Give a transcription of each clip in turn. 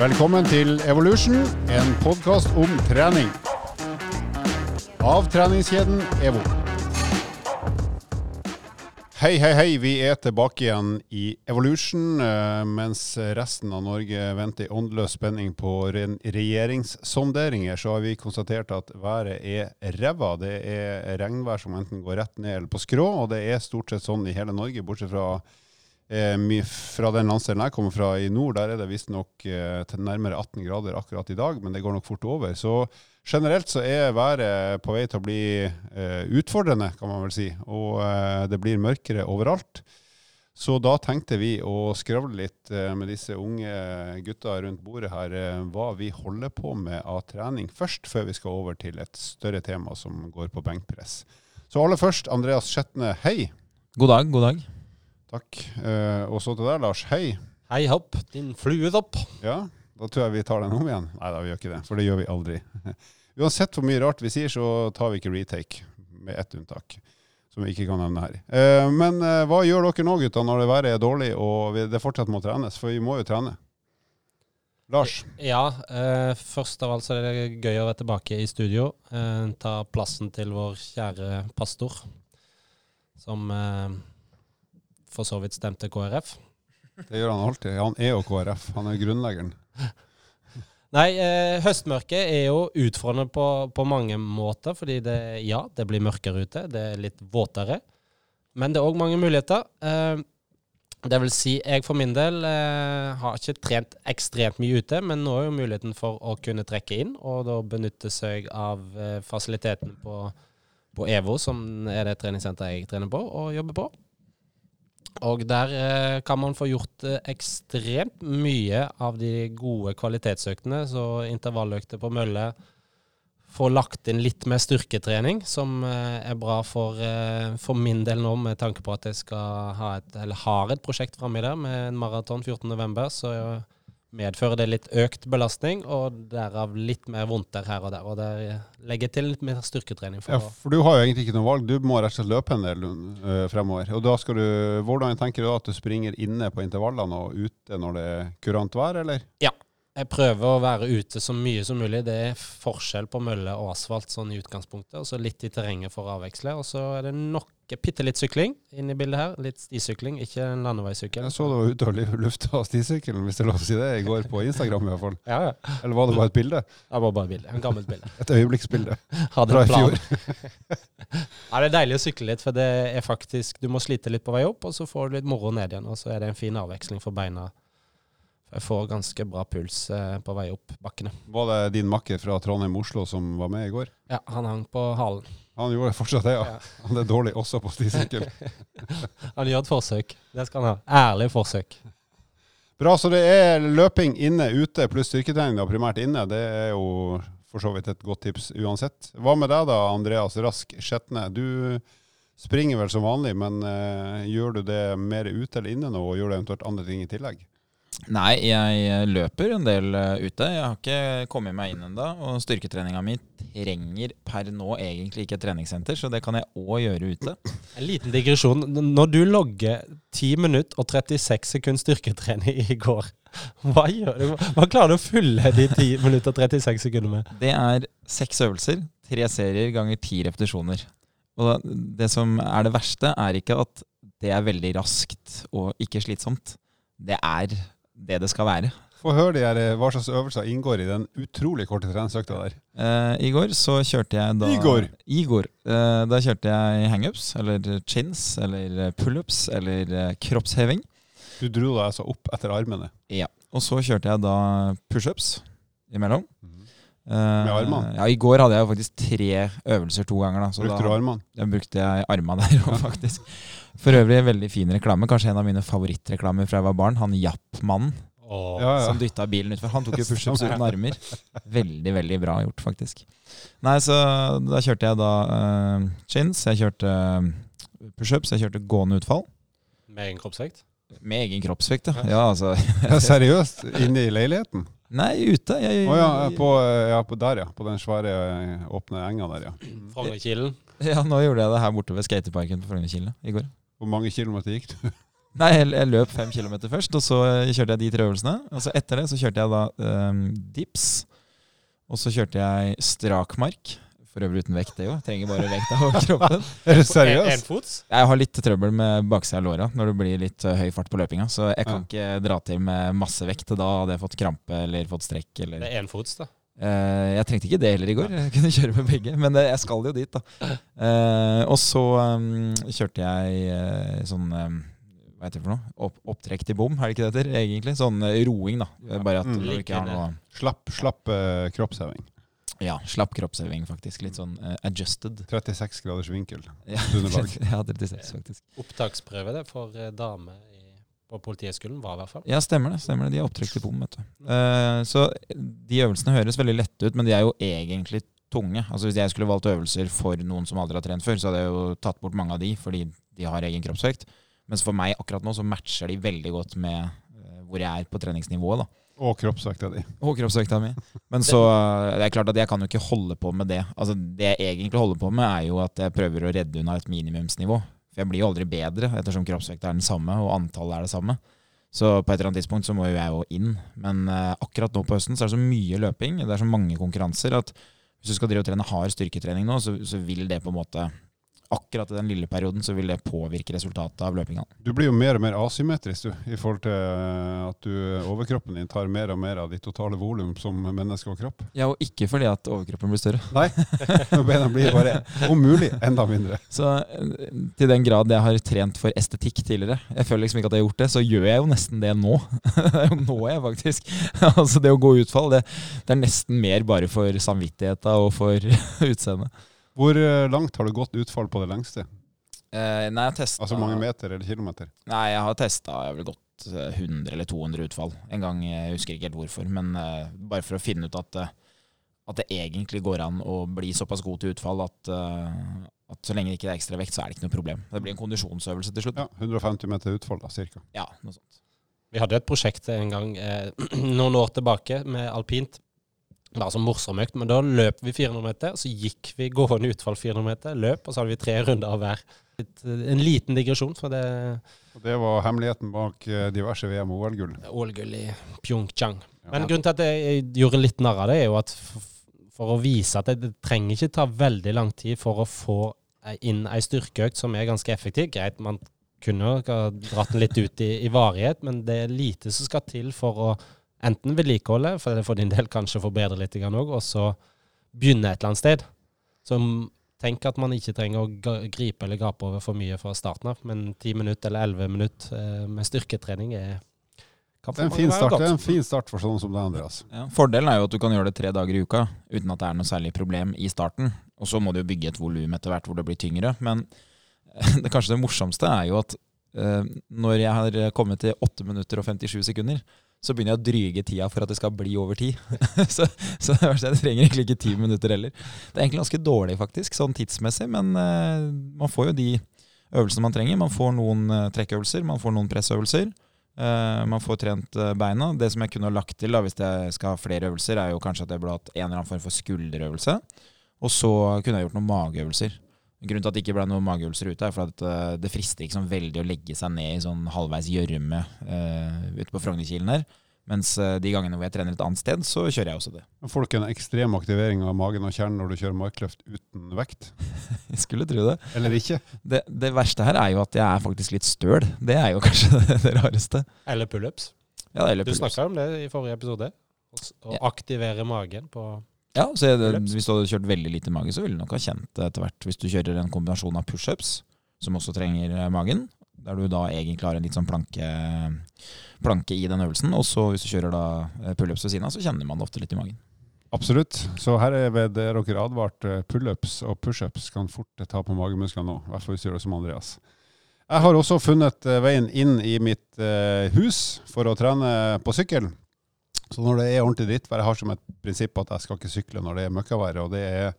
Velkommen til Evolution, en podkast om trening. Av treningskjeden EVO. Hei, hei, hei. Vi er tilbake igjen i Evolution, eh, mens resten av Norge venter i åndeløs spenning på regjeringssonderinger. Så har vi konstatert at været er ræva. Det er regnvær som enten går rett ned eller på skrå, og det er stort sett sånn i hele Norge, bortsett fra eh, fra den landsdelen jeg kommer fra i nord, der er det visstnok eh, til nærmere 18 grader akkurat i dag, men det går nok fort over. Så generelt så er været på vei til å bli eh, utfordrende, kan man vel si. Og eh, det blir mørkere overalt. Så da tenkte vi å skravle litt med disse unge gutta rundt bordet her, hva vi holder på med av trening først, før vi skal over til et større tema som går på benkpress. Så aller først, Andreas Skjetne, hei. God dag, god dag. Takk. Eh, og så til deg, Lars. Hei. Hei hopp, din fluetopp. Ja, da tror jeg vi tar den om igjen. Nei da, vi gjør ikke det, for det gjør vi aldri. Uansett hvor mye rart vi sier, så tar vi ikke retake, med ett unntak. Som vi ikke kan nevne her. Eh, men eh, hva gjør dere nå, gutta, når det været er dårlig og vi, det fortsatt må trenes? For vi må jo trene. Lars? Ja, eh, først av alt så er det gøy å være tilbake i studio. Eh, ta plassen til vår kjære pastor, som eh, for så vidt stemte KrF. Det gjør han alltid. Han er jo KrF. Han er grunnleggeren. Nei, eh, høstmørket er jo utfordrende på, på, mange måter. Fordi det, ja, det blir mørkere ute. Det er litt våtere. Men det er òg mange muligheter. Eh, det vil si, jeg for min del eh, har ikke trent ekstremt mye ute, men nå er jo muligheten for å kunne trekke inn, og da benytte seg av eh, fasiliteten på, på EVO, som er det treningssenteret jeg trener på og jobber på. Og der eh, kan man få gjort eh, ekstremt mye av de gode kvalitetsøktene. Så intervalløkter på mølle. Få lagt inn litt mer styrketrening, som eh, er bra for, eh, for, min del nå, med tanke på at jeg skal ha et, eller har et prosjekt framme der med en maraton 14.11. Så medfører det litt økt belastning, og derav litt mer vondt der her og der. Og der legger til litt mer styrketrening. For, ja, for du har jo egentlig ikke noe valg, du må rett og slett løpe en del uh, fremover. Og da skal du, Hvordan tenker du da at du springer inne på intervallene og ute når det er kurant vær, eller? Ja, jeg prøver å være ute så mye som mulig. Det er forskjell på mølle og asfalt sånn i utgangspunktet, og så litt i terrenget for å avveksle. Og så er det nok bitte litt sykling inn i bildet her. Litt stisykling, ikke en landeveissykkel. Jeg så du var ute og lufta stisykkelen, hvis det er lov å si det, i går på Instagram i hvert fall. Ja, ja. Eller var det bare et bilde? Det var bare et bilde. En gammelt bilde. Et øyeblikksbilde fra i fjor. ja, det er deilig å sykle litt, for det er faktisk Du må slite litt på vei opp, og så får du litt moro ned igjen. Og så er det en fin avveksling for beina jeg får ganske bra puls eh, på vei opp bakkene. Var det din makker fra Trondheim-Oslo som var med i går? Ja, han hang på halen. Han gjorde fortsatt det, ja. ja. Han er dårlig også på stisykkel. han gjør et forsøk. Det skal han ha. Ærlig forsøk. Bra, så det er løping inne, ute pluss styrketrening da, primært inne. Det er jo for så vidt et godt tips uansett. Hva med deg da, Andreas Rask Skjetne? Du springer vel som vanlig, men uh, gjør du det mer ute eller inne nå, og gjør du eventuelt andre ting i tillegg? Nei, jeg løper en del eh, ute. Jeg har ikke kommet meg inn ennå. Og styrketreninga mi trenger per nå egentlig ikke et treningssenter, så det kan jeg òg gjøre ute. En liten digresjon. Når du logger 10 minutter og 36 sekunder styrketrening i går, hva? Hva klarer du å fylle de 10 minutter og 36 sekunder med? Det er seks øvelser, tre serier ganger ti repetisjoner. Og det som er det verste, er ikke at det er veldig raskt og ikke slitsomt. Det er det det skal være. Få høre de her, eh, hva slags øvelser inngår i den utrolig korte treningsøkta der. Uh, I går så kjørte jeg da Igor! Igor. Uh, da kjørte jeg hangups, eller chins, eller pullups, eller uh, kroppsheving. Du dro deg altså opp etter armene? Ja. Og så kjørte jeg da pushups imellom. Med armene? Ja, I går hadde jeg jo faktisk tre øvelser to ganger. da. Så brukte da, du armene? Da brukte jeg armene der òg, faktisk. For øvrig en veldig fin reklame. Kanskje en av mine favorittreklamer fra jeg var barn. Han Japp-mannen Oh. Ja, ja. Som dytta bilen utfor. Han tok jo pushups uten armer. Veldig, veldig bra gjort, faktisk. Nei, så da kjørte jeg da uh, chins, jeg kjørte uh, pushups, jeg kjørte gående utfall. Med egen kroppsvekt? Med egen kroppsvekt, ja. ja altså. ja, seriøst? Inne i leiligheten? Nei, ute. Jeg, oh, ja, på, ja, på der, ja. På den svære åpne enga der, ja. Frognerkilen? Ja, nå gjorde jeg det her borte ved skateparken på Frognerkilen i går. Hvor mange kilometer gikk du? Nei, jeg, jeg løp fem kilometer først, og så eh, kjørte jeg de tre øvelsene. Og så etter det så kjørte jeg da um, dips. Og så kjørte jeg strakmark. For øvrig uten vekt, det jo. Trenger bare vekta og kroppen. Er du seriøs? en fots? Jeg har litt trøbbel med baksida av låra når det blir litt eh, høy fart på løpinga. Så jeg kan ikke dra til med masse vekt. Da hadde jeg fått krampe eller fått strekk. Eller. Det er en fots, da. Eh, jeg trengte ikke det heller i går. Jeg kunne kjøre med begge. Men eh, jeg skal jo dit, da. Eh, og så um, kjørte jeg sånn um, Hva heter det for noe? Opp, opptrekk til bom, er det ikke det heter? Egentlig. Sånn roing, da. Bare at Mm. du ikke har noe Slapp, slapp kroppsheving. Ja, slapp kroppsøving, faktisk. Litt sånn uh, adjusted. 36 graders vinkel. Ja, ja 36, faktisk. Opptaksprøve det for uh, damer i, på Politihøgskolen var i hvert fall. Ja, stemmer det. stemmer det. De har opptrykt til bom, vet du. Uh, så de øvelsene høres veldig lette ut, men de er jo egentlig tunge. Altså Hvis jeg skulle valgt øvelser for noen som aldri har trent før, så hadde jeg jo tatt bort mange av de, fordi de har egen kroppsvekt. Mens for meg akkurat nå så matcher de veldig godt med eh, hvor jeg er på treningsnivået. da. Og kroppsvekta di. Og kroppsvekta mi. Men så eh, det er klart at jeg kan jo ikke holde på med det. Altså Det jeg egentlig holder på med, er jo at jeg prøver å redde unna et minimumsnivå. For jeg blir jo aldri bedre ettersom kroppsvekta er den samme, og antallet er det samme. Så på et eller annet tidspunkt så må jo jeg jo inn. Men eh, akkurat nå på høsten så er det så mye løping, det er så mange konkurranser, at hvis du skal drive og trene hard styrketrening nå, så, så vil det på en måte Akkurat i den lille perioden så vil det påvirke resultatet av løpinga. Du blir jo mer og mer asymmetrisk du, i forhold til eh, at du, overkroppen din tar mer og mer av ditt totale volum som menneske og kropp. Ja, og ikke fordi at overkroppen blir større. Nei, beina blir bare om mulig enda mindre. Så eh, til den grad jeg har trent for estetikk tidligere, jeg føler liksom ikke at jeg har gjort det, så gjør jeg jo nesten det nå. det er jo nå jeg faktisk Altså det å gå utfall, det, det er nesten mer bare for samvittigheta og for utseendet. Hvor eh, langt har du gått utfall på det lengste? Eh, nei, jeg testa Altså mange meter eller kilometer? Nei, jeg har testa Jeg har vel gått eh, 100 eller 200 utfall en gang. Jeg husker ikke helt hvorfor, men eh, bare for å finne ut at, eh, at det egentlig går an å bli såpass god til utfall at, eh, at så lenge det ikke er ekstra vekt, så er det ikke noe problem. Det blir en kondisjonsøvelse til slutt. Ja, 150 meter utfall da, cirka. Ja, noe sånt. Vi hadde et prosjekt en gang eh, noen år tilbake med alpint. Bare så morsom økt, men da løp vi 400 meter, så gikk vi gående utfall 400 meter, løp, og så hadde vi tre runder av hver. Eh, En liten digresjon for det Og det var hemmeligheten bak eh, diverse VM- og OL-gull. OL-gull i Pyeongchang. Ja. Men grunnen til at jeg gjorde litt narr av det, er jo at for å vise at det, det trenger ikke ta veldig lang tid for å få inn ei styrkeøkt som er ganske effektiv. Greit, man kunne jo ha dratt den litt ut i, i varighet, men det er lite som skal til for å enten vedlikeholde, for det for din del kanskje forbedre litt òg, og så begynne et eller annet sted. Så tenk at man ikke trenger å gripe eller gape over for mye fra starten av, men 10 minutter eller 11 minutter eh, med styrketrening er Det er en fin start, det er en fin start for sånne som deg, Andreas. Ja, fordelen er jo at du kan gjøre det tre dager i uka uten at det er noe særlig problem i starten. Og så må du jo bygge et volum etter hvert hvor det blir tyngre. Men det kanskje det morsomste er jo at eh, når jeg har kommet til 8 minutter og 57 sekunder, så begynner jeg å dryge tida for at det skal bli over tid. så, så jeg trenger egentlig ikke ti minutter heller. Det er egentlig ganske dårlig, faktisk, sånn tidsmessig, men uh, man får jo de øvelsene man trenger. Man får noen uh, trekkøvelser, man får noen pressøvelser. Uh, man får trent beina. Det som jeg kunne ha lagt til da, hvis jeg skal ha flere øvelser, er jo kanskje at jeg burde hatt en eller annen form for skulderøvelse. Og så kunne jeg gjort noen mageøvelser. Grunnen til at det ikke ble noen mageøvelser ute, er for at uh, det frister ikke sånn veldig å legge seg ned i sånn halvveis gjørme uh, ute på Frognerkilen her. Mens uh, de gangene hvor jeg trener et annet sted, så kjører jeg også det. Får du ikke en ekstrem aktivering av magen og kjernen når du kjører markløft uten vekt? Jeg skulle tro det. Eller ikke? det. Det verste her er jo at jeg er faktisk litt støl. Det er jo kanskje det, det rareste. Eller pullups. Ja, eller Du pullups. snakka om det i forrige episode. Å Å Ja. aktivere magen på Ja, så jeg, Hvis du hadde kjørt veldig lite mage, så ville du nok ha kjent det etter hvert. Hvis du kjører en kombinasjon av pushups, som også trenger eh, magen, der du da egentlig har en litt sånn planke, planke i den øvelsen, og så hvis du kjører da eh, pullups ved siden av, så kjenner man det ofte litt i magen. Absolutt. Så her er ved dere advart. Pullups og pushups kan fort ta på magemusklene nå. I hvert fall hvis du gjør det som Andreas. Jeg har også funnet eh, veien inn i mitt hus for å trene på sykkel. Så når det er ordentlig drittvær Jeg har som et prinsipp at jeg skal ikke sykle når det er møkkavær. Og det er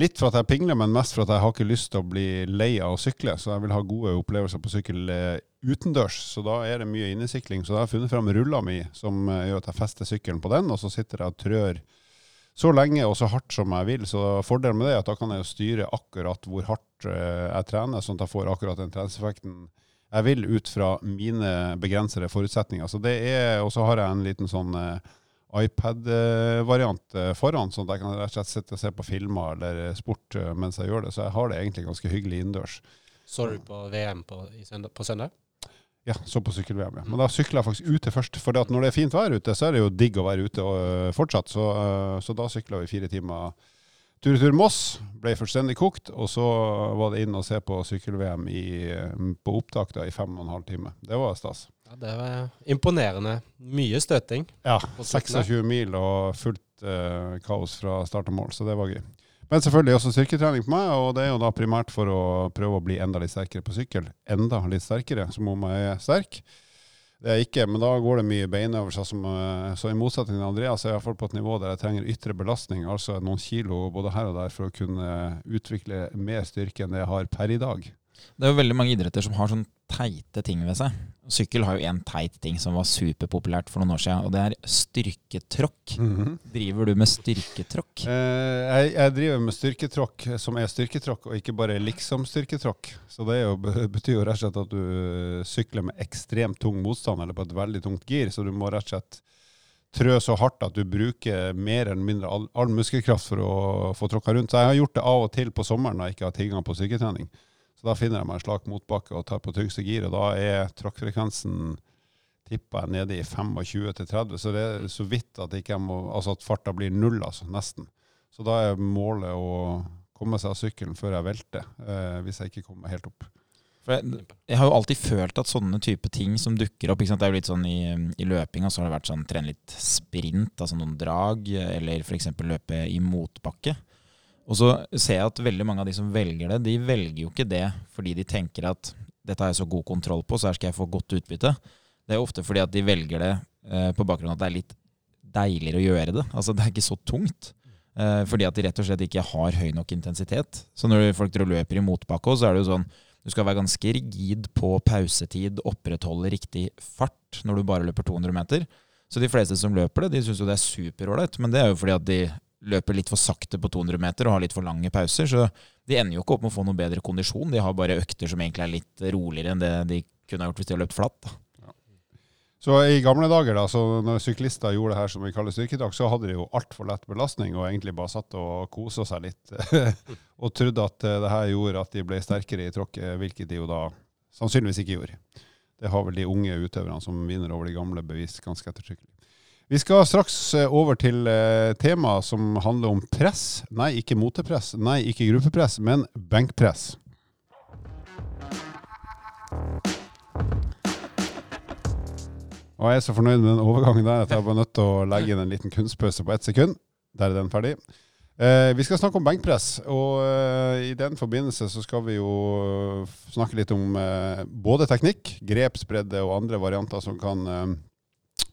litt for at jeg pingler, men mest for at jeg har ikke lyst til å bli lei av å sykle. Så jeg vil ha gode opplevelser på sykkel eh, utendørs. Så da er det mye innesykling. Så da har jeg funnet fram rulla mi, som eh, gjør at jeg fester sykkelen på den, og så sitter jeg og trør så lenge og så hardt som jeg vil. Så fordelen med det er at da kan jeg styre akkurat hvor hardt eh, jeg trener, sånn at jeg får akkurat den treningseffekten jeg vil ut fra mine begrensede forutsetninger. Så det er, Og så har jeg en liten sånn eh, iPad-variant eh, foran, sånn at jeg kan rett og slett sitte og se på filmer eller sport eh, mens jeg gjør det. Så jeg har det egentlig ganske hyggelig innendørs. Så du på VM på, søndag, på søndag? Ja, så på sykkel-VM. Ja. Men da sykler jeg faktisk ute først. For når det er fint vær ute, så er det jo digg å være ute og, fortsatt. Så, så da sykla vi fire timer tur-retur Moss. Ble fullstendig kokt. Og så var det inn og se på sykkel-VM på opptak da, i fem og en halv time. Det var stas. Ja, Det var imponerende. Mye støting. Ja. 26 mil og fullt eh, kaos fra start og mål, så det var gøy. Men selvfølgelig også styrketrening på meg, og det er jo da primært for å prøve å bli enda litt sterkere på sykkel. Enda litt sterkere, som om jeg er sterk. Det er ikke, men da går det mye beinøvelser. Eh, så i motsetning til Andreas er jeg iallfall på et nivå der jeg trenger ytre belastning, altså noen kilo både her og der, for å kunne utvikle mer styrke enn det jeg har per i dag. Det er jo veldig mange idretter som har sånn teite ting ved seg. Sykkel har jo en teit ting som var superpopulært for noen år siden, og det er styrketråkk. Mm -hmm. Driver du med styrketråkk? Eh, jeg, jeg, driver med styrketråkk som er styrketråkk, og ikke bare liksom-styrketråkk. Så det jo, betyr jo rett og slett at du sykler med ekstremt tung motstand, eller på et veldig tungt gir, så du må rett og slett trø så hardt at du bruker mer eller mindre all, all muskelkraft for å få tråkka rundt. Så jeg har gjort det av og til på sommeren når jeg ikke har tilgang på styrketrening. Da finner jeg meg en slak motbakke og tar på tyngste gir, og da er tråkkfrekvensen tippa jeg nede i 25-30, så det er så vidt at, må, altså at farta blir null, altså, nesten. Så da er målet å komme seg av sykkelen før jeg velter, eh, hvis jeg ikke kommer helt opp. Jeg, jeg, har jo alltid følt at sånne type ting som dukker opp Det er jo litt sånn I, i løpinga så har det vært sånn trene litt sprint, altså noen drag, eller f.eks. løpe i motbakke. Og så ser jeg at veldig mange av de som velger det, de velger jo ikke det fordi de tenker at dette har jeg så god kontroll på, så her skal jeg få godt utbytte. Det er ofte fordi at de velger det eh, på bakgrunn av at det er litt deiligere å gjøre det. Altså det er ikke så tungt. Eh, fordi at de rett og slett ikke har høy nok intensitet. Så når folk løper i motbakke, så er det jo sånn du skal være ganske rigid på pausetid, opprettholde riktig fart når du bare løper 200 meter. Så de fleste som løper det, de syns jo det er superålreit, men det er jo fordi at de løper litt for sakte på 200 meter og har litt for lange pauser. Så de ender jo ikke opp med å få noe bedre kondisjon. De har bare økter som egentlig er litt roligere enn det de kunne ha gjort hvis de hadde løpt flatt. Ja. Så i gamle dager, da, når syklister gjorde det her som vi kaller styrketak, så hadde de jo altfor lett belastning og egentlig bare satt og kosa seg litt. og trodde at eh, det her gjorde at de ble sterkere i tråkket, hvilket de jo da sannsynligvis ikke gjorde. Det har vel de unge utøverne som vinner over de gamle, bevist ganske ettertrykkelig. Vi skal straks eh, over til temaet tema som handler om press. Nei, ikke motepress. Nei, ikke gruppepress, men benkpress. Og jeg er så fornøyd med den overgangen der at jeg var nødt til å legge inn en liten kunstpause på ett sekund. Der er den ferdig. Eh, vi skal snakke om benkpress, og eh, i den forbindelse så skal vi jo snakke litt om eh, både teknikk, grepsbredde og andre varianter som kan eh,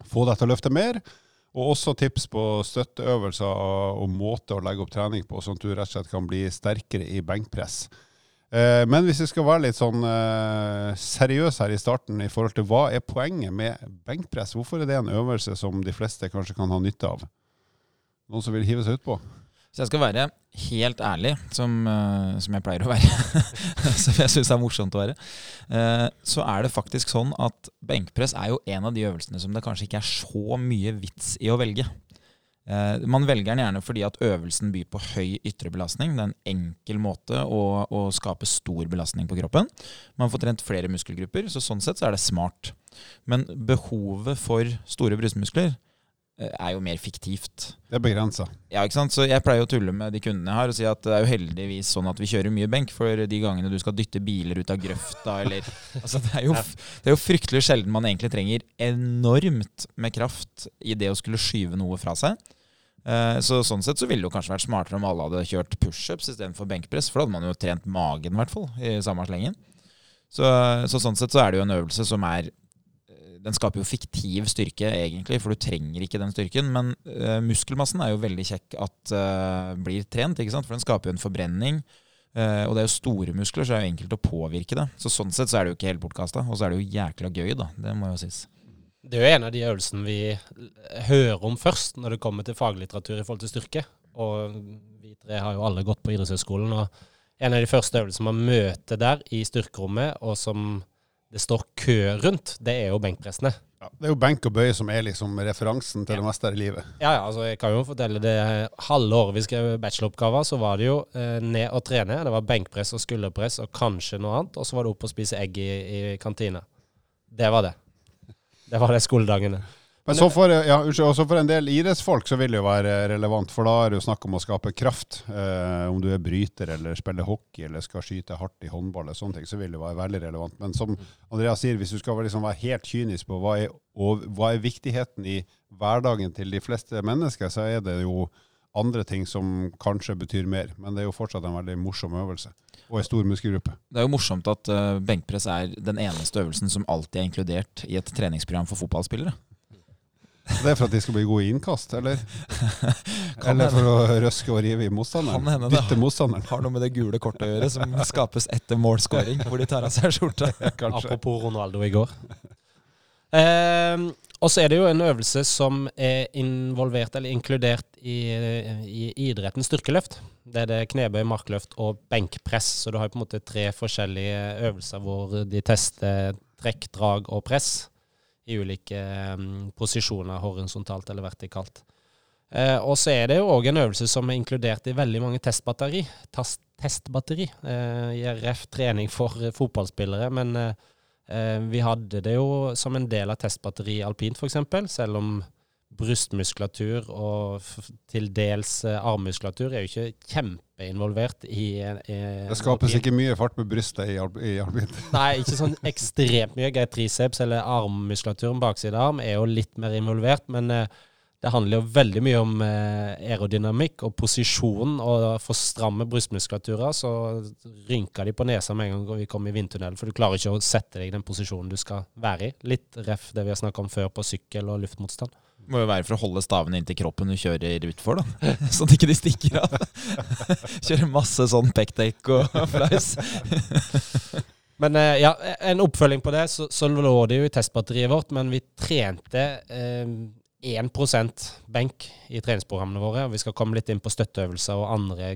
få deg til å løfte mer. Og også tips på støtteøvelser og måter å legge opp trening på, sånn at du rett og slett kan bli sterkere i benkpress. Eh, men hvis vi skal være litt sånn eh, seriøs her i starten i forhold til hva er poenget med benkpress? Hvorfor er det en øvelse som de fleste kanskje kan ha nytte av? Noen som vil hive seg utpå? Så jeg skal være helt ærlig, som, uh, som jeg pleier å være, som jeg syns er morsomt å være, uh, så er det faktisk sånn at benkpress er jo en av de øvelsene som det kanskje ikke er så mye vits i å velge. Uh, man velger den gjerne fordi at øvelsen byr på høy ytre belastning. Det er en enkel måte å, å skape stor belastning på kroppen. Man får trent flere muskelgrupper, så sånn sett så er det smart. Men behovet for store brystmuskler Eh, er jo mer fiktivt. Det er begrensa. Ja, ikke sant? Så jeg pleier å tulle med de kundene jeg har og si at det er jo heldigvis sånn at vi kjører mye benk, for de gangene du skal dytte biler ut av grøfta eller altså det, er jo, det er jo fryktelig sjelden man egentlig trenger enormt med kraft i det å skulle skyve noe fra seg. Eh, så sånn sett så ville det jo kanskje vært smartere om alle hadde kjørt pushups istedenfor benkpress, for da hadde man jo trent magen, i hvert fall, i samme slengen. Så, så sånn sett så er det jo en øvelse som er den skaper jo fiktiv styrke, egentlig, for du trenger ikke den styrken. Men uh, muskelmassen er jo veldig kjekk at uh, blir trent, ikke sant? for den skaper jo en forbrenning. Uh, og det er jo store muskler, så det er jo enkelt å påvirke det. Så sånn sett så er det jo ikke helt bortkasta. Og så er det jo jækla gøy, da. Det må jo sies. Det er jo en av de øvelsene vi hører om først når det kommer til faglitteratur i forhold til styrke. Og vi tre har jo alle gått på idrettshøyskolen. og en av de første øvelsene man møter der i styrkerommet, og som det står kø rundt, det er jo benkpressene. Ja, det er jo benk og bøye som er liksom referansen til det meste her i livet. Ja, ja, altså jeg kan jo fortelle det halve året vi skrev bacheloroppgaver, så var det jo eh, ned og trene. Det var benkpress og skulderpress og kanskje noe annet. Og så var det opp og spise egg i, i kantina. Det var det. Det var de skoledagene. Men så for, ja, unnskyld, også for en del idrettsfolk så vil det jo være relevant, for da er det jo snakk om å skape kraft. Eh, om du er bryter eller spiller hockey eller skal skyte hardt i håndball, eller sånne ting, så vil det være veldig relevant. Men som Andreas sier, hvis du skal liksom være helt kynisk på hva er, og, hva er viktigheten i hverdagen til de fleste mennesker, så er det jo andre ting som kanskje betyr mer. Men det er jo fortsatt en veldig morsom øvelse. Og en stor muskelgruppe. Det er jo morsomt at uh, benkpress er den eneste øvelsen som alltid er inkludert i et treningsprogram for fotballspillere. Det er for at de skal bli gode i innkast, eller? eller for å røske og rive i motstanderen? Hende Dytte motstanderen? har noe med det gule kortet å gjøre, som skapes etter målscoring, hvor de tar av seg skjorta. Kanskje. Apropos Ronaldo i går. Eh, og så er det jo en øvelse som er involvert eller inkludert i, i idretten styrkeløft. Det er det knebøy, markløft og benkpress. Så du har jo på en måte tre forskjellige øvelser hvor de tester trekk, drag og press i ulike um, posisjoner, horisontalt eller vertikalt. Eh, og så er det jo òg en øvelse som er inkludert i veldig mange testbatteri. Tast, testbatteri. Eh, IRF trening for eh, fotballspillere. Men eh, eh, vi hadde det jo som en del av testbatteri alpint, f.eks. Selv om brystmuskulatur og til dels eh, armmuskulatur er jo ikke kjempeinvolvert i, i Det skapes ikke mye fart med brystet i, i alpint. Nei, ikke sånn ekstremt mye. Greit, triceps eller armmuskulaturen, bakside arm, er jo litt mer involvert. Men eh, det handler jo veldig mye om eh, aerodynamikk og posisjon. Og for stramme brystmuskulaturer så rynker de på nesa med en gang vi kommer i vindtunnelen. For du klarer ikke å sette deg i den posisjonen du skal være i. Litt ref det vi har snakka om før på sykkel og luftmotstand. Må jo være for å holde stavene inntil kroppen du kjører utfor, da. Sånn at ikke de stikker av. Kjører masse sånn pekdekk og flaus. Men eh, ja, en oppfølging på det, så, så lå det jo i testbatteriet vårt, men vi trente eh, 1% benk i treningsprogrammene våre. og Vi skal komme litt inn på støtteøvelser og andre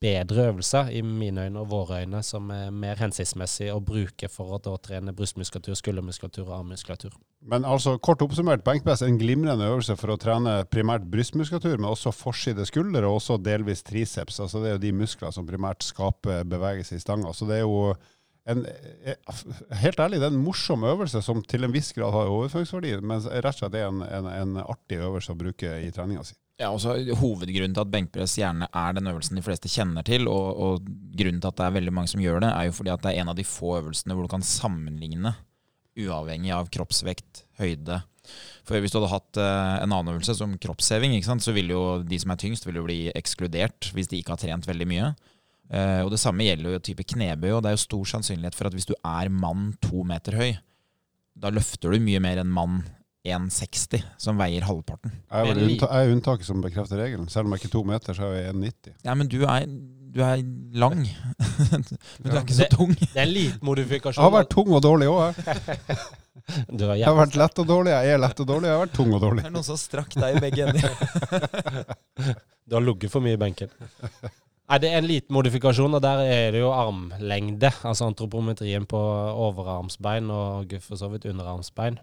bedre øvelser, i mine øyne og våre øyne, som er mer hensiktsmessig å bruke for å da trene brystmuskulatur, skuldermuskulatur og armmuskulatur. Men altså, kort oppsummert, benkpress er en glimrende øvelse for å trene primært brystmuskulatur, men også forside skulder og også delvis triceps. Altså, det er jo de muskler som primært skaper bevegelse i stanga. Så det er jo en, helt ærlig, det er en morsom øvelse som til en viss grad har overføringsverdi, men rett og slett er en, en, en artig øvelse å bruke i treninga si. Ja, også Hovedgrunnen til at benkpress gjerne er den øvelsen de fleste kjenner til, og, og, grunnen til at det er veldig mange som gjør det, er jo fordi at det er en av de få øvelsene hvor du kan sammenligne uavhengig av kroppsvekt, høyde. For Hvis du hadde hatt uh, en annen øvelse som kroppsheving, så ville jo de som er tyngst, ville bli ekskludert hvis de ikke har trent veldig mye. Uh, og Det samme gjelder jo type knebøy. og Det er jo stor sannsynlighet for at hvis du er mann to meter høy, da løfter du mye mer enn mann 1,60, som veier halvparten. Jeg er, unnta jeg er unntaket som bekrefter regelen. Selv om jeg ikke er to meter, så er jeg 1,90. Ja, men du er, du er lang. men du er ikke så tung. Det er en liten modifikasjon. Jeg har vært tung og dårlig òg, jeg. Jeg har vært lett og dårlig, jeg er lett og dårlig, jeg har vært tung og dårlig. Det er noen som strakk deg i begge ender. du har ligget for mye i benken. Nei, Det er en liten modifikasjon, og der er det jo armlengde. Altså antropometrien på overarmsbein og for så vidt underarmsbein.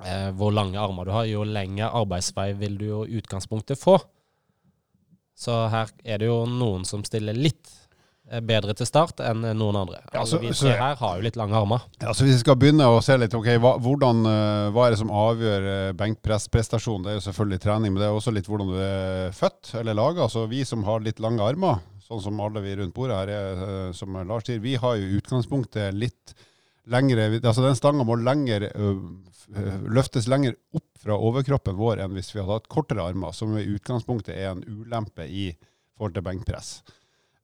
Eh, hvor lange armer du har, jo lengre arbeidsvei vil du jo utgangspunktet få. Så her er det jo noen som stiller litt bedre til start enn noen andre. Ja, så, vi tre her har jo litt lange armer. Ja, så Hvis vi skal begynne å se litt, ok, hva, hvordan, eh, hva er det som avgjør eh, benkpressprestasjon? Det er jo selvfølgelig trening, men det er også litt hvordan du er født eller laga. Altså, vi som har litt lange armer, sånn som alle vi rundt bordet her er, som Lars sier, vi har jo utgangspunktet litt lengre altså Den stanga må lenger, løftes lenger opp fra overkroppen vår enn hvis vi hadde hatt kortere armer, som i utgangspunktet er en ulempe i forhold til benkpress.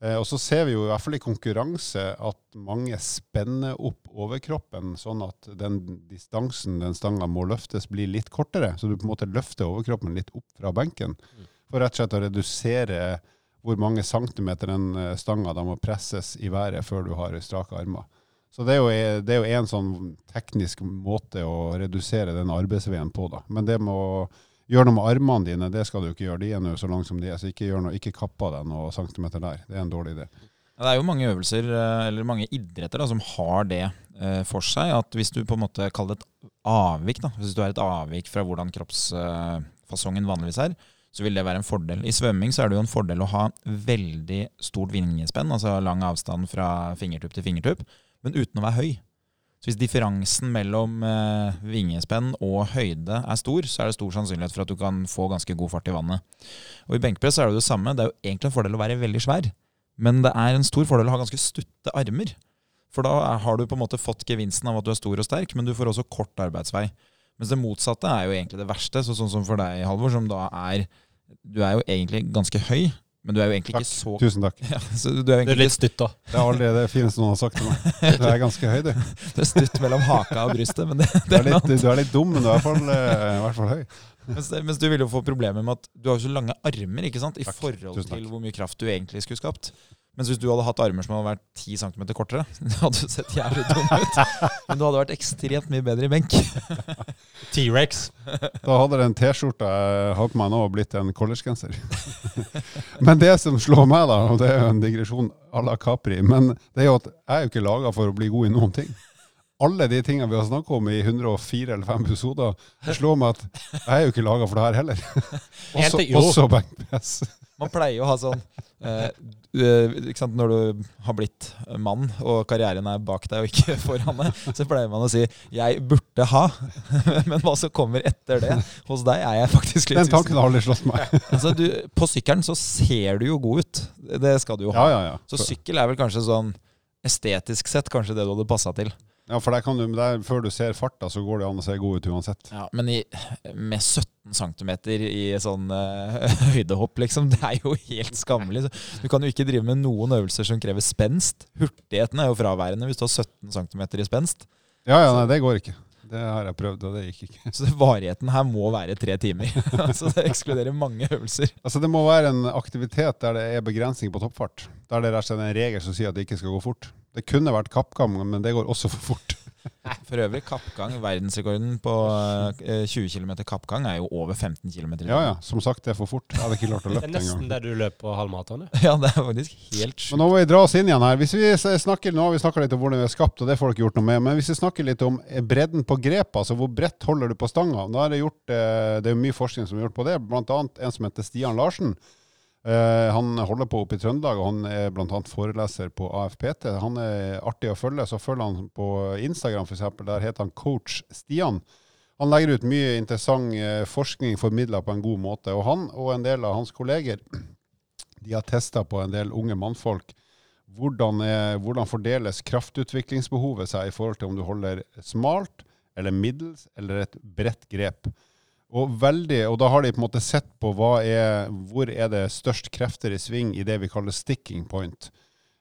Eh, og så ser vi jo i hvert fall i konkurranse at mange spenner opp overkroppen, sånn at den distansen den stanga må løftes, blir litt kortere. Så du på en måte løfter overkroppen litt opp fra benken. For rett og slett å redusere hvor mange centimeter den stanga da må presses i været før du har strake armer. Så det er, jo, det er jo en sånn teknisk måte å redusere den arbeidsveien på, da. Men det med å gjøre noe med armene dine, det skal du ikke gjøre. De er nå så lange som de er, så ikke, gjør noe, ikke kappa deg noen centimeter der. Det er en dårlig idé. Det er jo mange øvelser, eh, eller mange idretter, da, som har det eh, for seg. At hvis du på en måte kaller det et avvik, da, hvis du har et avvik fra hvordan kroppsfasongen vanligvis er, så vil det være en fordel. I svømming så er det jo en fordel å ha veldig stort vingespenn, altså lang avstand fra fingertupp til fingertupp, men uten å være høy. Så hvis differansen mellom eh, vingespenn og høyde er stor, så er det stor sannsynlighet for at du kan få ganske god fart i vannet. Og i benkpress er det det samme. Det er jo egentlig en fordel å være veldig svær, men det er en stor fordel å ha ganske stutte armer. For da har du på en måte fått gevinsten av at du er stor og sterk, men du får også kort arbeidsvei. Mens det motsatte er jo egentlig det verste. Så sånn som for deg, Halvor, som da er Du er jo egentlig ganske høy, men du er jo egentlig Takk. ikke så Tusen takk. ja, så du er Du er litt stutt, da. Det er aldri det fineste noen har sagt til meg. Du er ganske høy, du. Du er stutt mellom haka og brystet, men det, det er er litt, du er litt dum, men du er i hvert fall, eh, i hvert fall høy. Mens, mens du vil jo få problemer med at du har så lange armer ikke sant? i Takk. forhold til hvor mye kraft du egentlig skulle skapt. Mens hvis du hadde hatt armer som hadde vært 10 cm kortere, det hadde du sett jævlig dum ut. Men du hadde vært ekstremt mye bedre i benk. T-rex. Da hadde den T-skjorta jeg har på meg nå, blitt en collegegenser. men det som slår meg, da, og det er jo en digresjon à la Capri, men det er jo at jeg er jo ikke laga for å bli god i noen ting. Alle de tingene vi har snakka om i 104 eller 5 episoder, slår meg at jeg er jo ikke laga for det her heller. Også, også benkpress. Man pleier jo å ha sånn eh, eh, sant, Når du har blitt mann, og karrieren er bak deg og ikke foran deg, så pleier man å si 'jeg burde ha', men hva som kommer etter det Hos deg er jeg faktisk litt Den tanken har aldri slått meg. Altså, du, på sykkelen så ser du jo god ut. Det skal du jo ha. Ja, ja, ja. Så sykkel er vel kanskje sånn estetisk sett kanskje det du hadde passa til. Ja, for der kan du, der, Før du ser farta, så går det an å se god ut uansett. Ja, men i, med 17 cm i sånn uh, høydehopp, liksom, det er jo helt skammelig. Så Du kan jo ikke drive med noen øvelser som krever spenst. Hurtigheten er jo fraværende hvis du har 17 cm i spenst. Ja, ja, nei, det går ikke. Det har jeg prøvd, og det gikk ikke. Så varigheten her må være tre timer. altså Det ekskluderer mange øvelser. Altså Det må være en aktivitet der det er begrensning på toppfart. Der det er en regel som sier at det ikke skal gå fort. Det kunne vært kappgang, men det går også for fort. For øvrig, kappgang, verdensrekorden på eh, 20 km kappgang er jo over 15 km. Ja, ja, som sagt, det er for fort. Jeg hadde ikke klart å Det er nesten der du løper på halvmaraton. Ja, det er faktisk helt Men nå må vi dra oss inn igjen her. Hvis vi snakker, nå har vi snakka litt om hvordan vi er skapt, og det får dere gjort noe med. Men hvis vi snakker litt om eh, bredden på grepet, altså hvor bredt holder du på stanga Da er det, gjort, eh, det er jo mye forskning som er gjort på det, blant annet en som heter Stian Larsen. Eh, han holder på oppe i Trøndelag, og han er bl.a. foreleser på AFPT. Han er artig å følge, så følger han på Instagram f.eks. Der heter han coach Stian. Han legger ut mye interessant eh, forskning formidla på en god måte. Og han og en del av hans kolleger de har testa på en del unge mannfolk. Hvordan, er, hvordan fordeles kraftutviklingsbehovet seg i forhold til om du holder smalt eller middels eller et bredt grep? Og, veldig, og da har de på en måte sett på er, hvor er det størst krefter i sving i det vi kaller sticking point.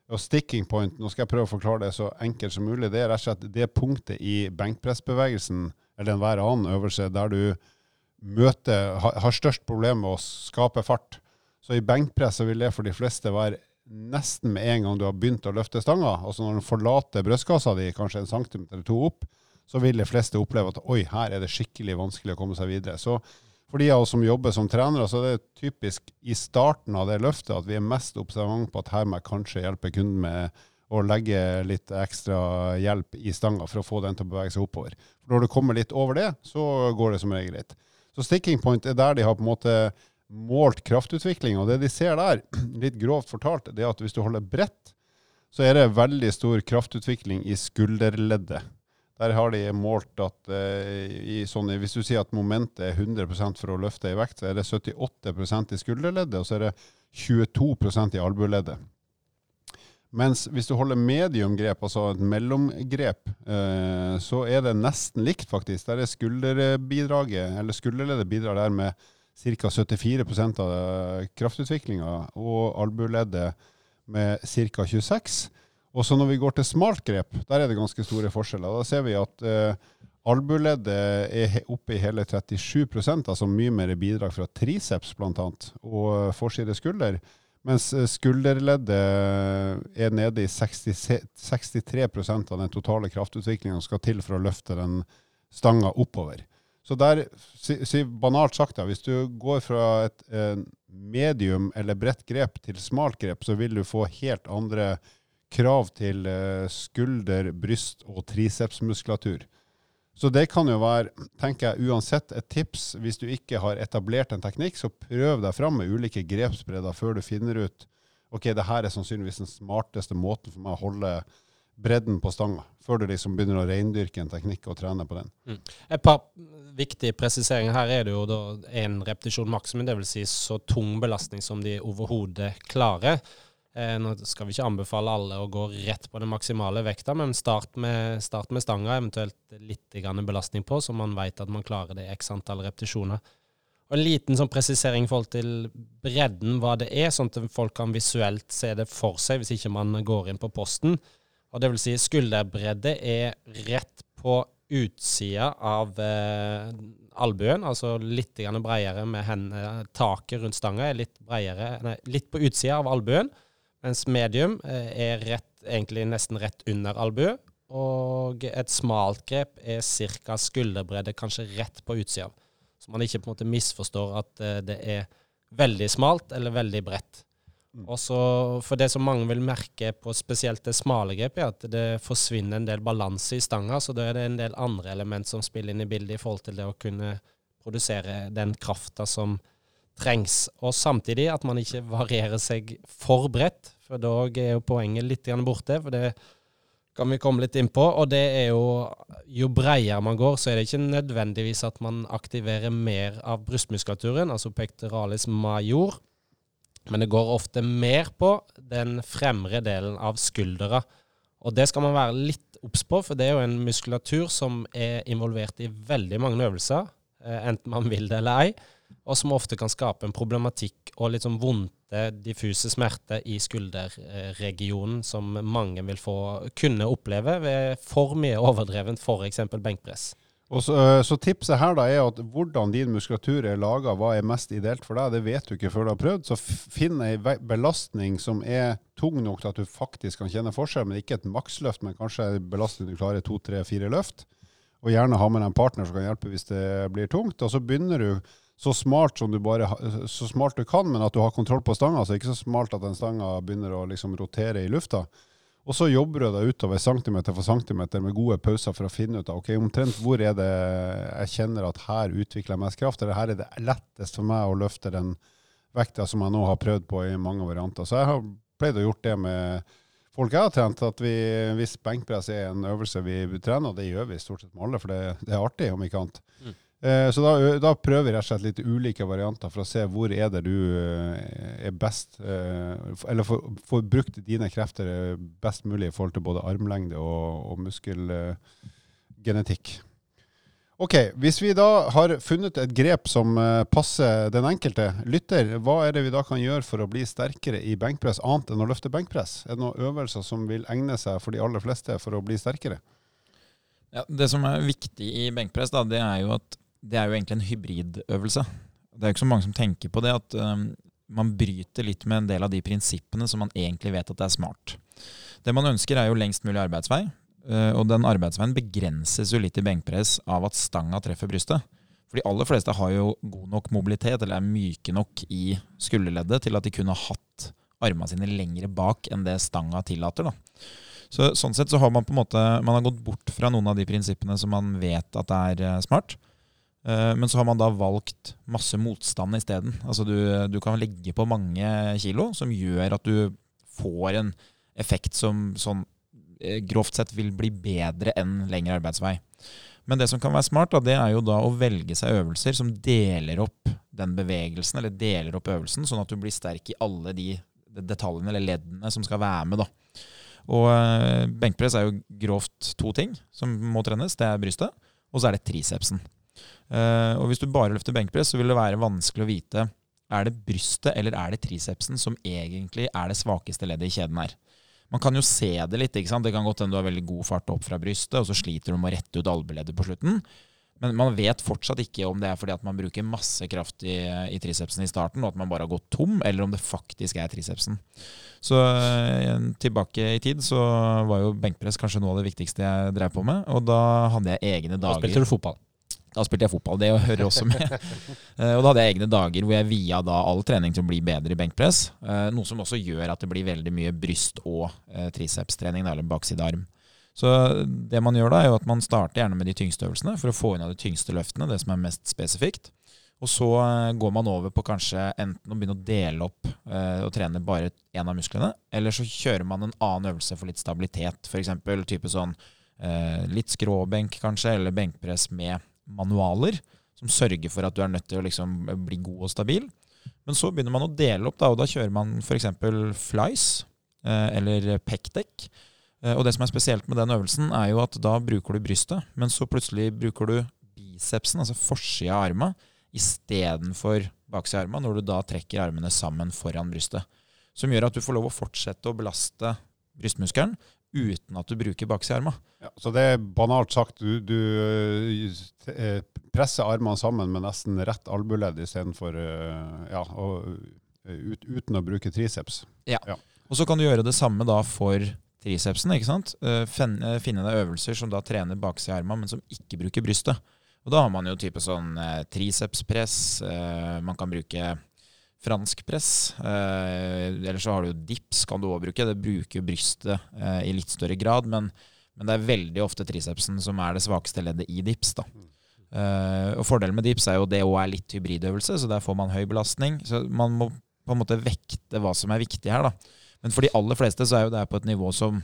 Og sticking point, nå skal jeg prøve å forklare det så enkelt som mulig, det er rett og slett det punktet i benkpressbevegelsen eller enhver annen øvelse der du møter, har, størst problem med å skape fart. Så i benkpress vil det for de fleste være nesten med en gang du har begynt å løfte stanga. Altså når du forlater brystkassa di kanskje en centimeter eller to opp, så vil de fleste oppleve at oi, her er det skikkelig vanskelig å komme seg videre. Så for de av oss som jobber som trenere, så er det typisk i starten av det løftet at vi er mest observant på at her må jeg kanskje hjelpe kunden med å legge litt ekstra hjelp i stanga for å få den til å bevege seg oppover. For når du kommer litt over det, så går det som regel greit. Så sticking point er der de har på en måte målt kraftutvikling, og det de ser der, litt grovt fortalt, det er at hvis du holder bredt, så er det veldig stor kraftutvikling i skulderleddet. Der har de målt at eh, i sånne, hvis du sier at momentet er 100 for å løfte i vekt, så er det 78% i skulderleddet, og så er det 22% i albueleddet. Mens hvis du holder mediumgrep, altså et mellomgrep, eh, så er det nesten likt, faktisk. Der er skulderbidraget, eller skulderleddet bidrar der med ca. 74% av kraftutviklinga, og albueleddet med ca. 26 og så når vi går til smalt grep, der er det ganske store forskjeller. Da ser vi at eh, albueleddet er oppe i hele 37% altså mye mer bidrag fra triceps bl.a. og forside skulder. Mens eh, skulderleddet er nede i 60, 63 av den totale kraftutviklinga som skal til for å løfte den stanga oppover. Så der, si, si banalt sagt, da, hvis du går fra et eh, medium eller bredt grep til smalt grep, så vil du få helt andre krav til eh, skulder, bryst og tricepsmuskulatur. Så det kan jo være, tenker jeg, uansett et tips. Hvis du ikke har etablert en teknikk, så prøv deg fram med ulike grepsbredder før du finner ut ok, det her er sannsynligvis den smarteste måten for meg å holde bredden på stanga, før du liksom begynner å reindyrke en teknikk og trene på den. Mm. Et par viktige presiseringer. Her er det jo da en repetisjon maksimum, dvs. Si så tung belastning som de overhodet klarer. Eh, nå skal vi ikke anbefale alle å gå rett på den maksimale vekta, men start med, start med stanga, eventuelt litt belastning på, så man vet at man klarer det x antall repetisjoner. Og En liten sånn presisering i forhold til bredden, hva det er, sånn at folk kan visuelt se det for seg hvis ikke man går inn på posten. Og det vil si skulderbredde er rett på utsida av eh, albuen, altså litt bredere med hendene, taket rundt stanga er litt bredere, nei, litt på utsida av albuen. Mens medium eh, er rett, egentlig nesten rett under albue. Og et smalt grep er ca. skulderbredde, kanskje rett på utsida. Så man ikke på en måte misforstår at eh, det er veldig smalt eller veldig bredt. Også For det som mange vil merke på spesielt det smale grepet, er at det forsvinner en del balanse i stanga. Så da er det en del andre element som spiller inn i bildet i forhold til det å kunne produsere den krafta som trengs. Og samtidig at man ikke varierer seg for bredt, for da er jo poenget litt borte. for det kan vi komme litt inn på. Og det er jo Jo bredere man går, så er det ikke nødvendigvis at man aktiverer mer av brystmuskulaturen, altså pectoralis major, men det går ofte mer på den fremre delen av skuldra. Og det skal man være litt obs på, for det er jo en muskulatur som er involvert i veldig mange øvelser, eh, enten man vil det eller ei og som ofte kan skape en problematikk og litt sånn vondte, diffuse smerter i skulderregionen, som mange vil få kunne oppleve ved for mye overdrevent f.eks. benkpress. Og så, eh, så, tipset her da er at hvordan din muskulatur er laga, hva er mest ideelt for deg, det vet du ikke før du har prøvd. Så finn ei belastning som er tung nok til at du faktisk kan kjenne forskjell, men ikke et maksløft, men kanskje en belastning du klarer to, tre, fire løft. Og gjerne ha med deg en partner som kan hjelpe hvis det blir tungt. Og så begynner du så smart som du bare så smart du kan, men at du har kontroll på stanga. Så ikke så smart at den stanga begynner å liksom rotere i lufta. Og så jobber du deg utover centimeter for centimeter med gode pauser for å finne ut av ok, omtrent hvor er det jeg kjenner at her utvikler jeg mest kraft, eller her er det lettest for meg å løfte den vekta som jeg nå har prøvd på i mange varianter. Så jeg har pleid å gjort det med folk jeg har trent, at vi, hvis benkpress er en øvelse vi trener, og det gjør vi stort sett med alle, for det, det er artig, om ikke annet. Mm. Eh, så da, da, prøver vi rett og slett litt ulike varianter for å se hvor er det du eh, er best eh, Eller får brukt dine krefter best mulig i forhold til både armlengde og, og muskelgenetikk. Ok, Hvis vi da har funnet et grep som passer den enkelte lytter, hva er det vi da kan gjøre for å bli sterkere i benkpress, annet enn å løfte benkpress? Er det noen øvelser som vil egne seg for de aller fleste for å bli sterkere? Ja, Det som er viktig i benkpress, da, det er jo at det er jo egentlig en hybridøvelse. Det er jo ikke så mange som tenker på det, at um, man bryter litt med en del av de prinsippene som man egentlig vet at det er smart. Det man ønsker, er jo lengst mulig arbeidsvei. Uh, og den arbeidsveien begrenses jo litt i benkpress av at stanga treffer brystet. For de aller fleste har jo god nok mobilitet, eller er myke nok i skulderleddet til at de kunne hatt armene sine lengre bak enn det stanga tillater. da. Så, sånn sett så har man på en måte man har gått bort fra noen av de prinsippene som man vet at er uh, smart. Eh, men så har man da valgt masse motstand isteden. Altså du, du kan legge på mange kilo, som gjør at du får en effekt som sånn eh, grovt sett vil bli bedre enn lengre arbeidsvei. Men det som kan være smart, da, det er jo da å velge seg øvelser som deler opp den bevegelsen, eller deler opp øvelsen, sånn at du blir sterk i alle de detaljene eller leddene som skal være med. da. Og eh, benkpress er jo grovt to ting som må trenes. Det er brystet, og så er det tricepsen. Uh, og hvis du bare løfter benkpress, så vil det være vanskelig å vite er det brystet eller er det tricepsen som egentlig er det svakeste leddet i kjeden her. Man kan jo se det litt. ikke sant? Det kan godt hende du har veldig god fart opp fra brystet, og så sliter du med å rette ut albueleddet på slutten. Men man vet fortsatt ikke om det er fordi at man bruker masse kraft i, i, tricepsen i starten, og at man bare har gått tom, eller om det faktisk er tricepsen. Så uh, tilbake i tid så var jo benkpress kanskje noe av det viktigste jeg drev på med, og da hadde jeg egne dager. Da spilte du fotball? Da spilte jeg fotball, det hører også med. Eh, og da hadde jeg egne dager hvor jeg via da all trening til å bli bedre i benkpress. Eh, noe som også gjør at det blir veldig mye bryst- og eh, tricepstrening, eller baksidearm. Så det man gjør da, er jo at man starter gjerne med de tyngste øvelsene for å få unna de tyngste løftene, det som er mest spesifikt. Og så går man over på kanskje enten å begynne å dele opp og trene bare én av musklene, eller så kjører man en annen øvelse for litt stabilitet, f.eks. type sånn litt skråbenk kanskje, eller benkpress med manualer som sørger for at du er nødt til å liksom bli god og stabil. Men så begynner man å dele opp, da, og da kjører man f.eks. flies eh, eller pekdekk. Eh, og det som er spesielt med den øvelsen, er jo at da bruker du brystet, men så plutselig bruker du bicepsen, altså forsida av arma, istedenfor baksida av arma, når du da trekker armene sammen foran brystet. Som gjør at du får lov å fortsette å belaste brystmuskelen uten at du bruker baksida. Ja, så det er banalt sagt, du, du eh, presser armene sammen med nesten rett albueledd istedenfor eh, ja, ut, uten å bruke triceps. Ja. ja. Og så kan du gjøre det samme da for tricepsen. ikke sant? Finne, finne deg øvelser som da trener baksida men som ikke bruker brystet. Og da har man jo type sånn eh, tricepspress. Eh, man kan bruke fransk press. Eh, eller så har du jo dips, kan du òg bruke. Det bruker brystet eh, i litt større grad, men, men, det er veldig ofte tricepsen som er det svakeste leddet i dips. da. Eh, og Fordelen med dips er jo det òg er litt hybridøvelse, så der får man høy belastning. Så man må på en måte vekte hva som er viktig her. da. Men for de aller fleste så er jo det på et nivå som,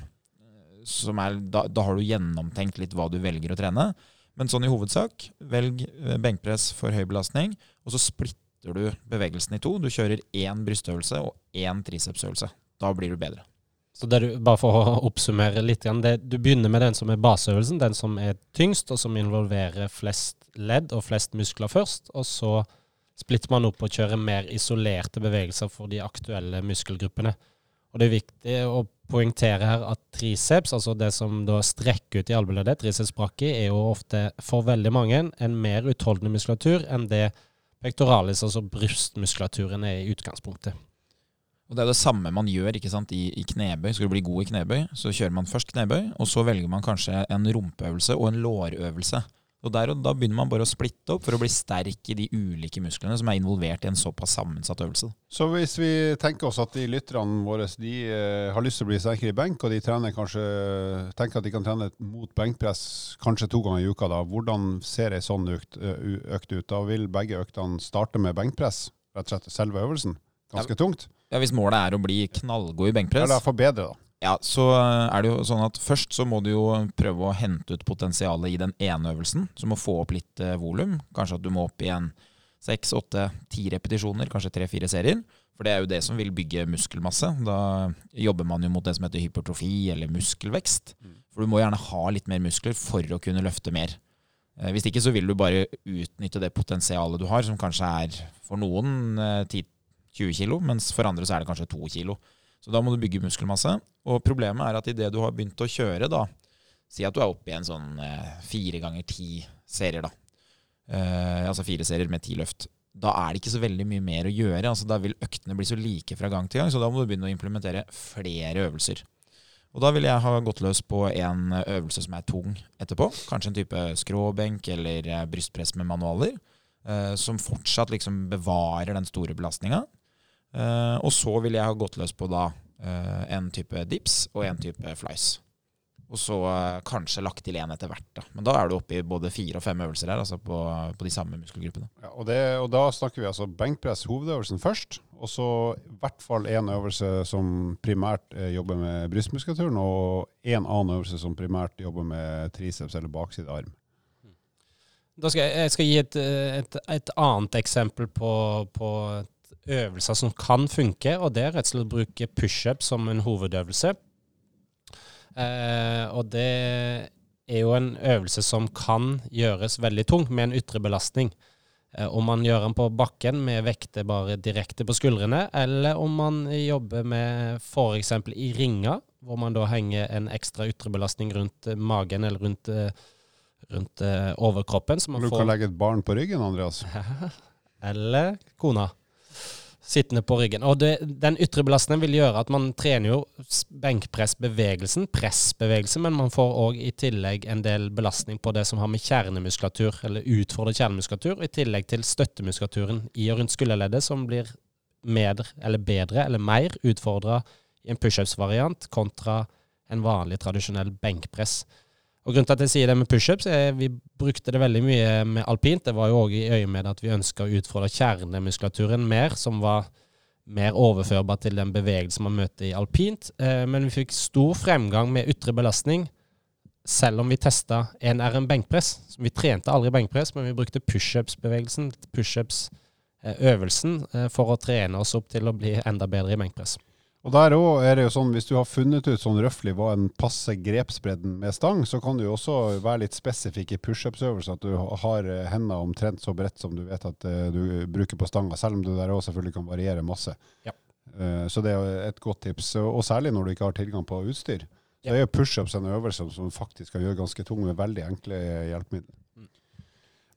som er da, da har du gjennomtenkt litt hva du velger å trene. Men sånn i hovedsak, velg eh, benkpress for høy belastning, og så splitt splitter du bevegelsen i to. Du kjører én brystøvelse og én tricepsøvelse. Da blir du bedre. Så du, bare for å oppsummere litt, det, du begynner med den som er baseøvelsen, den som er tyngst, og som involverer flest ledd og flest muskler først. Og så splitter man opp og kjører mer isolerte bevegelser for de aktuelle muskelgruppene. Og det er viktig å poengtere her at triceps, altså det som da strekker ut i albueleddet, triceps brachii, er jo ofte for veldig mange en mer utholdende muskulatur enn det pectoralis, altså brystmuskulaturen, er i utgangspunktet. Og Det er det samme man gjør ikke sant, i, i knebøy. Skal du bli god i knebøy, så kjører man først knebøy, og så velger man kanskje en rumpeøvelse og en lårøvelse. Og der og Da begynner man bare å splitte opp for å bli sterk i de ulike musklene som er involvert i en såpass sammensatt øvelse. Så hvis vi tenker oss at de lytterne våre de uh, har lyst til å bli sterkere i benk, og de trener kanskje, tenker at de kan trene mot benkpress kanskje to ganger i uka, da, hvordan ser ei sånn økt, økt, ut? Da vil begge øktene starte med benkpress, rett og slett selve øvelsen? Ganske tungt? Ja, Hvis målet er å bli knallgod i benkpress Eller forbedre, da. Ja, så er det jo sånn at Først så må du jo prøve å hente ut potensialet i den ene øvelsen. Så må få opp litt eh, volum. Kanskje at du må opp i en seks, åtte, ti repetisjoner, kanskje tre-fire serier. For det er jo det som vil bygge muskelmasse. Da jobber man jo mot det som heter hypertrofi eller muskelvekst. For du må gjerne ha litt mer muskler for å kunne løfte mer. Eh, hvis ikke så vil du bare utnytte det potensialet du har, som kanskje er for noen 10-20 eh, kilo, mens for andre så er det kanskje 2 kilo. Så da må du bygge muskelmasse. Og problemet er at idet du har begynt å kjøre, da Si at du er oppe i en sånn eh, fire ganger ti serier, da. Eh, altså fire serier med ti løft. Da er det ikke så veldig mye mer å gjøre. altså Da vil øktene bli så like fra gang til gang, så da må du begynne å implementere flere øvelser. Og da vil jeg ha gått løs på en øvelse som er tung etterpå. Kanskje en type skråbenk eller eh, brystpress med manualer. Eh, som fortsatt liksom bevarer den store belastninga. Eh, og så vil jeg ha gått løs på da uh, en type dips og en type flies. Og så uh, kanskje lagt til én etter hvert. Da. Men da er du oppe i både fire og fem øvelser her, altså på, på de samme muskelgruppene. Ja, og, det, og, da snakker vi altså benkpress, hovedøvelsen først. Og så i hvert fall én øvelse som primært jobber med brystmuskulaturen, og en annen øvelse som primært jobber med triceps eller bakside arm. Da skal jeg, jeg skal gi et, et, et annet eksempel på, på øvelser som kan funke, og det er rett og slett å bruke pushup som en hovedøvelse. Eh, og det er jo en øvelse som kan gjøres veldig tung med en ytre belastning. Eh, om man gjør den på bakken med vekter bare direkte på skuldrene, eller om man jobber med f.eks. i ringer, hvor man da henger en ekstra ytre belastning rundt magen eller rundt, eh, rundt uh, overkroppen. du får... kan legge et barn på ryggen, Andreas. eller kona. Sittende på ryggen. Og det, den ytre belastningen vil gjøre at man trener jo benkpressbevegelsen, pressbevegelsen, men man får òg i tillegg en del belastning på det som har med kjernemuskulatur, eller utfordret kjernemuskulatur, i tillegg til støttemuskulaturen i og rundt skulderleddet, som blir mer eller bedre eller mer utfordra i en pushups-variant kontra en vanlig, tradisjonell benkpress. Og Grunnen til at jeg sier det med pushups, er vi brukte det veldig mye med alpint. Det var jo òg i øye med at vi ønska å utfordre kjernemuskulaturen mer, som var mer overførbar til den bevegelsen man møter i alpint. Eh, men vi fikk stor fremgang med ytre belastning, selv om vi testa en RM benkpress. Vi trente aldri benkpress, men vi brukte pushups-bevegelsen, pushups-øvelsen, eh, for å trene oss opp til å bli enda bedre i benkpress. Og der òg er det jo sånn, hvis du har funnet ut sånn røftlig hva en passe grepsbredden med stang, så kan du jo også være litt spesifikk i pushups-øvelser, at du har eh, hendene omtrent så bredt som du vet at eh, du bruker på stanga, selv om du der òg selvfølgelig kan variere masse. Ja. Eh, Så det er et godt tips, og særlig når du ikke har tilgang på utstyr. Så er pushups en øvelse som faktisk kan gjøre ganske tung med veldig enkle hjelpemidler. Mm.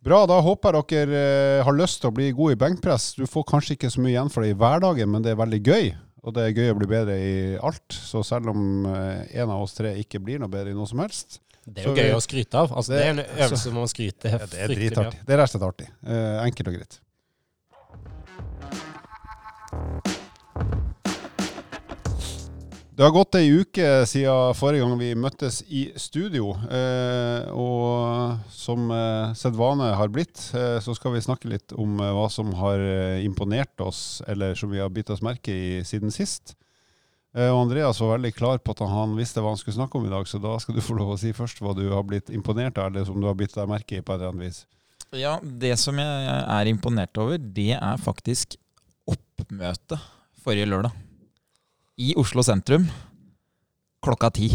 Bra, da håper jeg dere har lyst til å bli gode i benkpress. Du får kanskje ikke så mye igjen for det i hverdagen, men det er veldig gøy. Og det er gøy å bli bedre i alt. Så selv om eh, en av oss tre ikke blir noe bedre i noe som helst, Det er jo gøy vi- å skryte av. Altså, det, det- er en øvelse man skryter ja, det er dritartig. Det er rett og slett artig. Eh, enkelt og greit. Det har gått ei uke siden forrige gang vi møttes i studio. Eh, og som eh, sedvane har blitt, eh, så skal vi snakke litt om hva som har imponert oss, eller som vi har bitt oss merke i siden sist. Og Andreas var veldig klar på at han visste hva han skulle snakke om i dag, så da skal du få lov å si først hva du har blitt imponert av, eller som du har bitt deg merke i på et eller annet vis. Ja, det som jeg er imponert over, det er faktisk oppmøtet forrige lørdag. I Oslo sentrum klokka ti.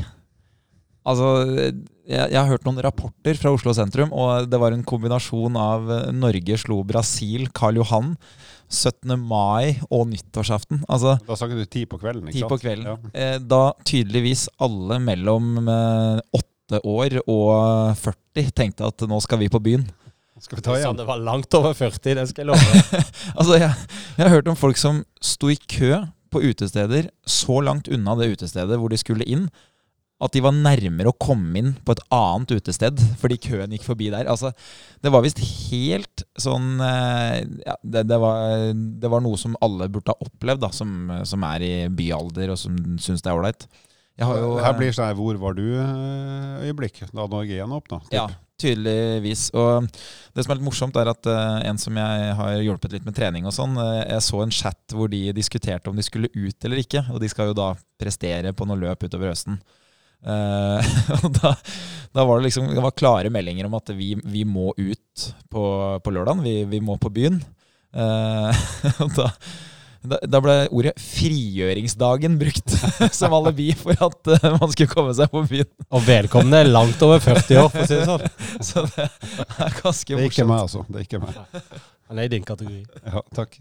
Altså, jeg, jeg har hørt noen rapporter fra Oslo sentrum, og det var en kombinasjon av eh, Norge slo Brasil, Karl Johan, 17. mai og nyttårsaften. Altså, Da snakket du ti på kvelden, ikke sant? Ti på kvelden. Ja. Eh, Da tydeligvis alle mellom eh, åtte år og 40 tenkte at nå skal vi på byen. Skal vi ta Sånn, igjen? det var langt over 40, det skal jeg love. Altså, jeg, jeg har hørt om folk som sto i kø på utesteder så langt unna det utestedet hvor de skulle inn, at de var nærmere å komme inn på et annet utested fordi køen gikk forbi der. Altså, det var visst helt sånn eh, ja, det, det, var, det var noe som alle burde ha opplevd, da, som, som er i byalder og som syns det er ålreit. Jeg har jo, Her eh, blir sånn hvor var du-øyeblikk da Norge gjenåpna. Ja, tydeligvis. Og det som er litt morsomt, er at eh, en som jeg har hjulpet litt med trening og sånn, eh, jeg så en chat hvor de diskuterte om de skulle ut eller ikke. Og de skal jo da prestere på noe løp utover høsten. Uh, og da, da var det liksom det var klare meldinger om at vi, vi må ut på, på lørdagen. Vi, vi må på byen. Uh, og da, da, da ble ordet 'frigjøringsdagen' brukt som alibi for at uh, man skulle komme seg på byen. Og vedkommende er langt over 40 år, for å si det sånn. Så det er ganske Det er ikke meg, altså. Det er ikke meg. Han er i din kategori. Ja, takk.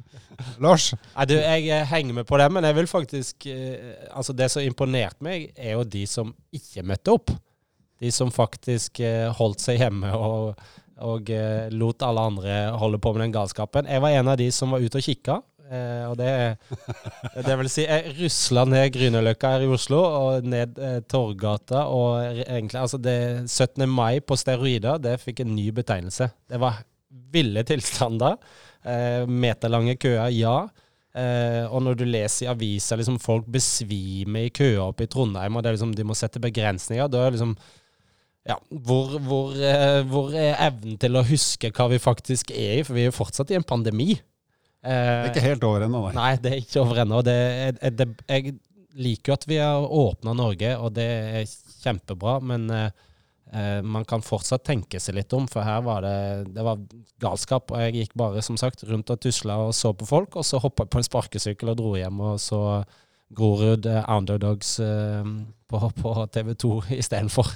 Lars, Nei, du, jeg eh, henger med på det, men jeg vil faktisk eh, Altså, det som imponerte meg, er jo de som ikke møtte opp. De som faktisk holdt seg hjemme og, og eh, lot alle andre holde på med den galskapen. Jeg var en av de som var ute og kikka. Eh, og det, det vil si, jeg rusla ned Grünerløkka her i Oslo og ned eh, Torgata. Og egentlig, altså det 17. mai på steroider, det fikk en ny betegnelse. Det var ville tilstander. Eh, meterlange køer, ja. Eh, og når du leser i aviser liksom folk besvimer i køer oppe i Trondheim, og liksom, de må sette begrensninger, da er liksom ja, hvor, hvor, eh, hvor er evnen til å huske hva vi faktisk er i? For vi er jo fortsatt i en pandemi. Det er ikke helt over ennå, nei. Nei, det er ikke over ennå. Jeg liker jo at vi har åpna Norge, og det er kjempebra. Men eh, eh, man kan fortsatt tenke seg litt om, for her var det, det var galskap. Og jeg gikk bare som sagt rundt og tusla og så på folk, og så hoppa jeg på en sparkesykkel og dro hjem og så Grorud eh, Underdogs eh, på, på TV2 istedenfor.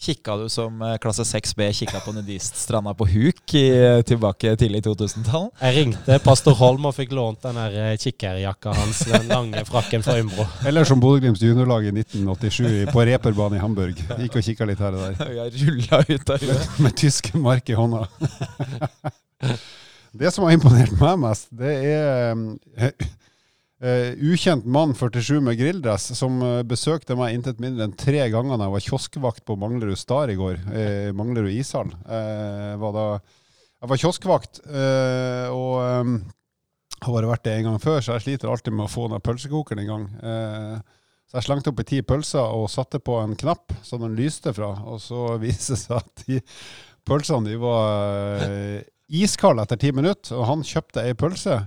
Kikka du som eh, klasse 6B kikka på nudiststranda på Huk i, tilbake tidlig 2000-tall? Jeg ringte pastor Holm og fikk lånt den der eh, kikkerjakka hans, den lange frakken fra Umbro. Eller som Bodø-Glimts juniorlag i 1987 på reperbanen i Hamburg. Gikk og kikka litt her og der. Jeg rulla ut av huet. Med tyske mark i hånda. Det som har imponert meg mest, det er uh, ukjent mann 47 med grilldress som uh, besøkte meg intet mindre enn tre ganger da jeg var kioskvakt på Manglerud Star i går. Uh, Manglerud ishall. Var da, jeg var kioskvakt, og um, har bare vært det en gang før, så jeg sliter alltid med å få den pølsekokeren i gang. Så jeg slengte opp i ti pølser og satte på en knapp som den lyste fra. Og så viste det seg at de pølsene de var iskalde etter ti minutter. Og han kjøpte ei pølse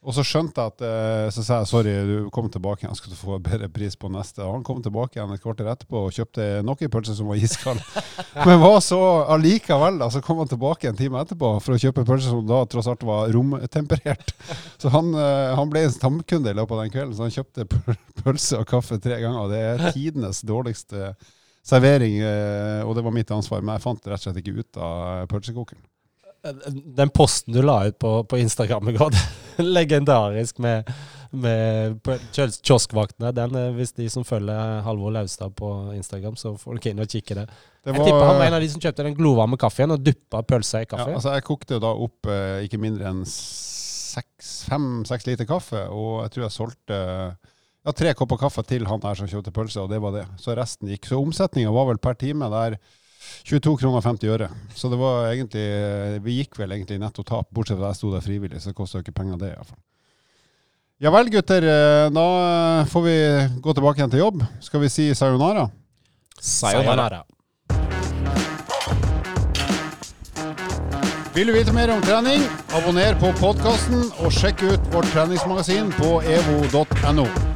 og så skjønte jeg at eh, Så sa jeg sorry, du kom tilbake igjen, skal du få bedre pris på neste. Han kom tilbake igjen et kvarter etterpå og kjøpte nok en pølse som var iskald. Men var så allikevel, da, så kom han tilbake en time etterpå for å kjøpe pølse som da tross alt var romtemperert. Så han, eh, han ble en stamkunde i løpet av den kvelden, så han kjøpte pølse og kaffe tre ganger. Det er tidenes dårligste servering, eh, og det var mitt ansvar. Men jeg fant rett og slett ikke ut av pølsekokeren. Den posten du la ut på, på Instagram i går, legendarisk med, med kioskvaktene. Den, eh, hvis de som følger Halvor Laustad på Instagram, så får dere inn og kikke det. det var, jeg tipper han var en av de som kjøpte den glovarme kaffen og dyppa pølsa i kaffe. Ja, altså jeg kokte da opp eh, ikke mindre enn fem-seks liter kaffe, og jeg tror jeg solgte ja, tre kopper kaffe til han der som kjøpte pølse, og det var det. Så resten gikk. Så omsetninga var vel per time der 22 kroner 50 øre. Så det var egentlig Vi gikk vel egentlig netto tap, bortsett fra at jeg sto der frivillig, så det kosta ikke penger, det iallfall. Ja vel, gutter. Eh, da får vi gå tilbake igjen til jobb. Skal vi si sayonara? Sayonara. Vil du vite mer om trening, abonner på podkasten og sjekk ut vårt treningsmagasin på evo.no.